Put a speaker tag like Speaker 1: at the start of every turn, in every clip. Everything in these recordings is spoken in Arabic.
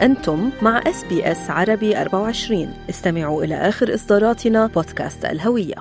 Speaker 1: أنتم مع SBS عربي 24 استمعوا إلى آخر إصداراتنا بودكاست الهوية.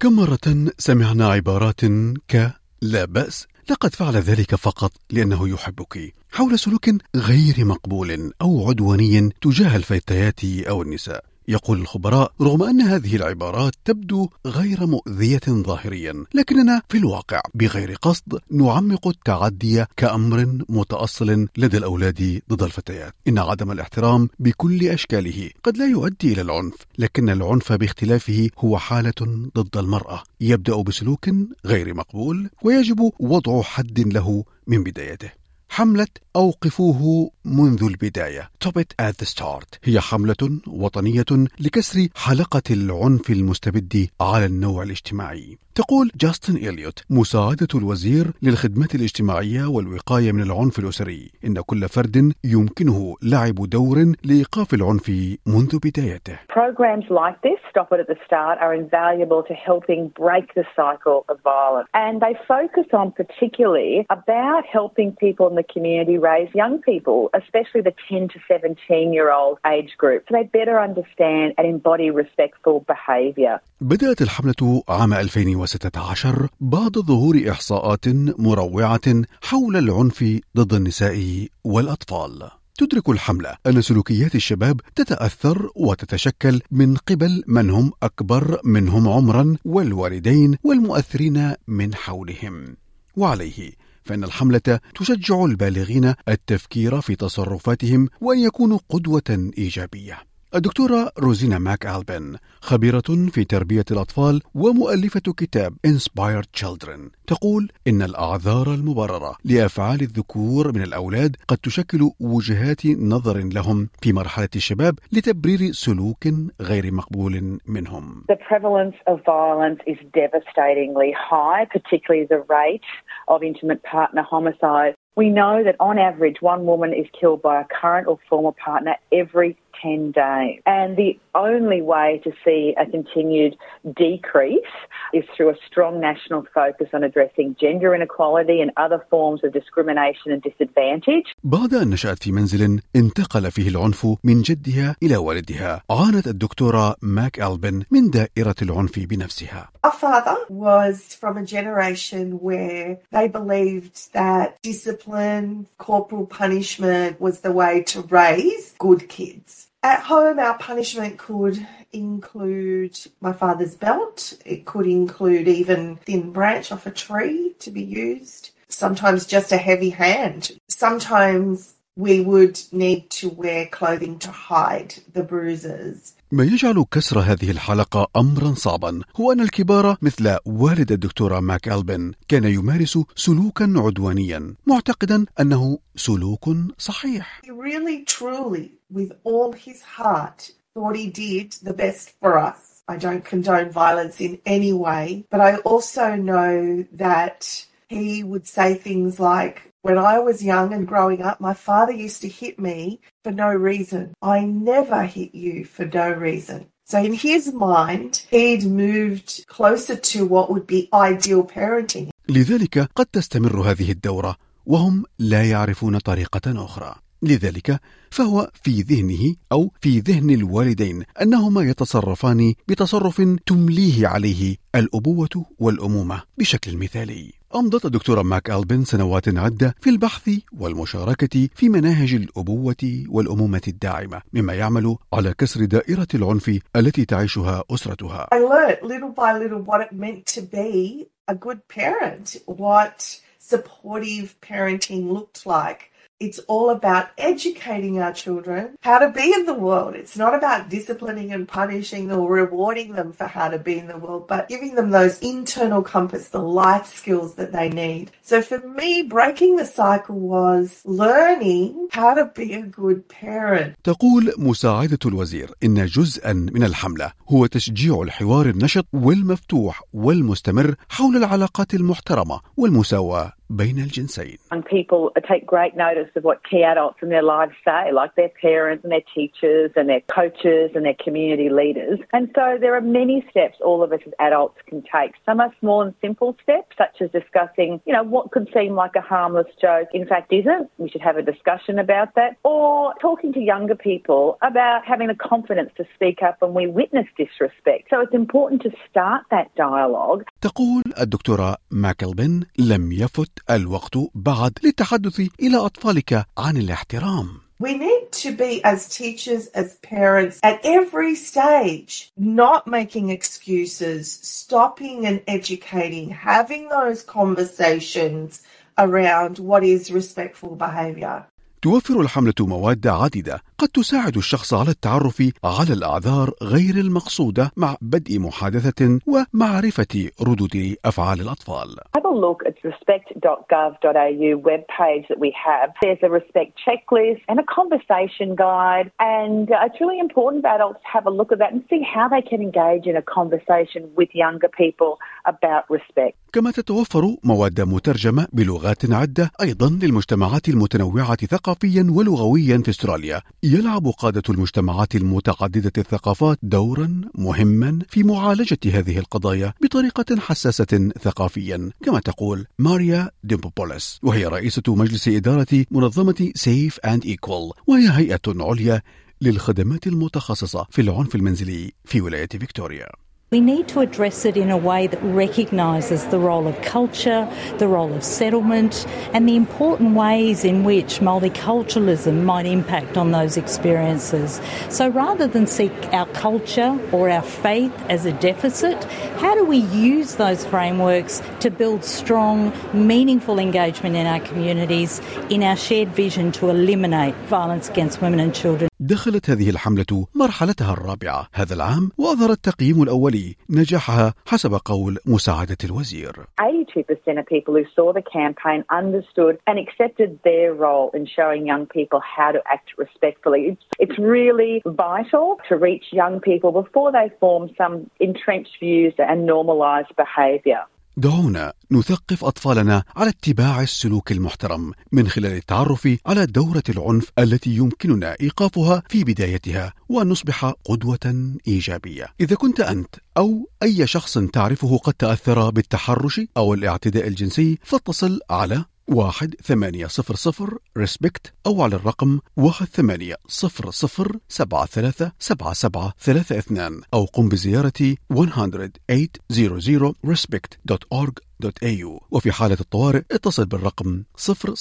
Speaker 2: كم مرة سمعنا عبارات ك لا بأس لقد فعل ذلك فقط لأنه يحبك. حول سلوك غير مقبول أو عدواني تجاه الفتيات أو النساء. يقول الخبراء رغم أن هذه العبارات تبدو غير مؤذية ظاهريا لكننا في الواقع بغير قصد نعمق التعدي كأمر متأصل لدى الأولاد ضد الفتيات. إن عدم الاحترام بكل أشكاله قد لا يؤدي إلى العنف لكن العنف باختلافه هو حالة ضد المرأة. يبدأ بسلوك غير مقبول ويجب وضع حد له من بدايته. حملة أوقفوه منذ البداية. Stop it at the start. هي حملة وطنية لكسر حلقة العنف المستبد على النوع الاجتماعي. تقول جاستن إليوت مساعدة الوزير للخدمات الاجتماعية والوقاية من العنف الأسري. إن كل فرد يمكنه لعب دور لإيقاف العنف منذ بدايته.
Speaker 3: Programs like this, Stop It at the Start, are invaluable to helping break the cycle of violence. And they focus on particularly about helping people in the community raise young people, especially the 10 to 17 year old age group, so they better understand and embody respectful behaviour.
Speaker 2: بدأت الحملة عام 2016 بعد ظهور إحصاءات مروعة حول العنف ضد النساء والأطفال. تدرك الحملة أن سلوكيات الشباب تتأثر وتتشكل من قبل من هم أكبر منهم عمرا والوالدين والمؤثرين من حولهم. وعليه فإن الحملة تشجع البالغين التفكير في تصرفاتهم وأن يكونوا قدوة إيجابية. الدكتورة روزينا ماك ألبن خبيرة في تربية الأطفال ومؤلفة كتاب Inspired Children تقول إن الأعذار المبررة لأفعال الذكور من الأولاد قد تشكل وجهات نظر لهم في مرحلة الشباب لتبرير سلوك غير مقبول منهم
Speaker 3: The prevalence of violence is devastatingly high, particularly the rate of intimate partner homicide. We know that on average, one woman is killed by a current or former partner every 10 days. And the only way to see a continued decrease is through a strong national focus on addressing gender inequality and other forms of discrimination and disadvantage.
Speaker 2: بعد أن نشأت في منزل انتقل فيه العنف من جدها إلى والدها عانت الدكتورة ماك ألبن من دائرة العنف بنفسها
Speaker 4: Our father was from a generation where they believed that discipline, corporal punishment was the way to raise good kids. At home, our punishment could include my father's belt. It could include even thin branch off a tree to be used. Sometimes just a heavy hand. Sometimes we would need to wear clothing to hide the bruises.
Speaker 2: ما يجعل كسر هذه الحلقة أمرا صعبا هو أن الكبار مثل والد الدكتورة ماك ألبن كان يمارس سلوكا عدوانيا معتقدا أنه سلوك صحيح
Speaker 4: He really, truly, with all his heart, thought he did the best for us. I don't condone violence in any way, but I also know that he would say things like, when I was young and growing up, my father used to hit me for no reason. I never hit you for no reason. So in his mind, he'd moved closer to what would be ideal parenting.
Speaker 2: لذلك قد تستمر هذه الدورة وهم لا يعرفون طريقة أخرى لذلك فهو في ذهنه أو في ذهن الوالدين أنهما يتصرفان بتصرف تمليه عليه الأبوة والأمومة بشكل مثالي أمضت الدكتورة ماك ألبن سنوات عدة في البحث والمشاركة في مناهج الأبوة والأمومة الداعمة مما يعمل على كسر دائرة العنف التي تعيشها أسرتها
Speaker 4: I learnt little by little what it meant to be a good parent, what supportive parenting looked like. It's all about educating our children how to be in the world. It's not about disciplining and punishing or rewarding them for how to be in the world, but giving them those internal compass, the life skills that they need. So for me, breaking the cycle was learning how to be a good parent.
Speaker 2: تقول مساعدة الوزير إن جزءا من الحملة هو تشجيع الحوار النشط والمفتوح والمستمر حول العلاقات المحترمة والمساواة بين الجنسين
Speaker 3: Young people take great notice of what key adults in their lives say, like their parents and their teachers and their coaches and their community leaders. And so there are many steps all of us as adults can take. Some are small and simple steps, such as discussing, you know, what could seem like a harmless joke, in fact isn't. We should have a discussion about that. Or talking to younger people about having the confidence to speak up when we witness disrespect. So it's important to start that dialogue.
Speaker 2: تقول الدكتورة ماكلبن لم يفت الوقت بعد للتحدث إلى أطفالك عن الاحترام
Speaker 4: We need to be, as teachers, as parents, at every stage, not making excuses, stopping and educating, having those conversations around what is respectful behaviour.
Speaker 2: توفر الحملة مواد عديدة قد تساعد الشخص على التعرف على الأعذار غير المقصودة مع بدء محادثة ومعرفة ردود أفعال الأطفال.
Speaker 3: Have a look at respect.gov.au webpage that we have. There's a respect checklist and a conversation guide, and uh, it's really important for adults to have a look at that and see how they can engage in a conversation with younger people about respect.
Speaker 2: كما تتوفر مواد مترجمة بلغات عدة أيضا للمجتمعات المتنوعة ثقافيا ولغويا في استراليا يلعب قادة المجتمعات المتعددة الثقافات دورا مهما في معالجة هذه القضايا بطريقة حساسة ثقافيا. كما تقول ماريا ديمبوبوليس وهي رئيسة مجلس إدارة منظمة Safe and Equal وهي هيئة عليا للخدمات المتخصصة في العنف المنزلي في ولاية فيكتوريا.
Speaker 5: We need to address it in a way that recognises the role of culture, the role of settlement, and the important ways in which multiculturalism might impact on those experiences. So rather than seek our culture or our faith as a deficit, how do we use those frameworks to build strong, meaningful engagement in our communities in our shared vision to eliminate violence against women and children?
Speaker 2: دخلت هذه الحملة مرحلتها الرابعة هذا العام وأظهر التقييم الأولي نجاحها حسب قول مساعدة الوزير
Speaker 3: 82% of people who saw the campaign understood and accepted their role in showing young people how to act respectfully. It's, it's really vital to reach young people before they form some entrenched views and normalise behaviour.
Speaker 2: دعونا نثقف أطفالنا على اتباع السلوك المحترم من خلال التعرف على دورة العنف التي يمكننا إيقافها في بدايتها وأن نصبح قدوة إيجابية. إذا كنت أنت أو أي شخص تعرفه قد تأثر بالتحرش أو الاعتداء الجنسي فاتصل على واحد ثمانية صفر صفر ريسبكت أو على الرقم واحد ثمانية صفر صفر سبعة ثلاثة سبعة سبعة ثلاثة اثنان أو قم بزيارة 100respect.org.au وفي حالة الطوارئ اتصل بالرقم 000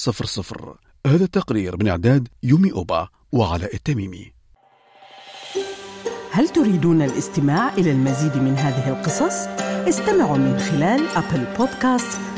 Speaker 2: هذا التقرير من إعداد يومي أوبا وعلاء التميمي.
Speaker 6: هل تريدون الاستماع إلى المزيد من هذه القصص؟ استمعوا من خلال Apple Podcast،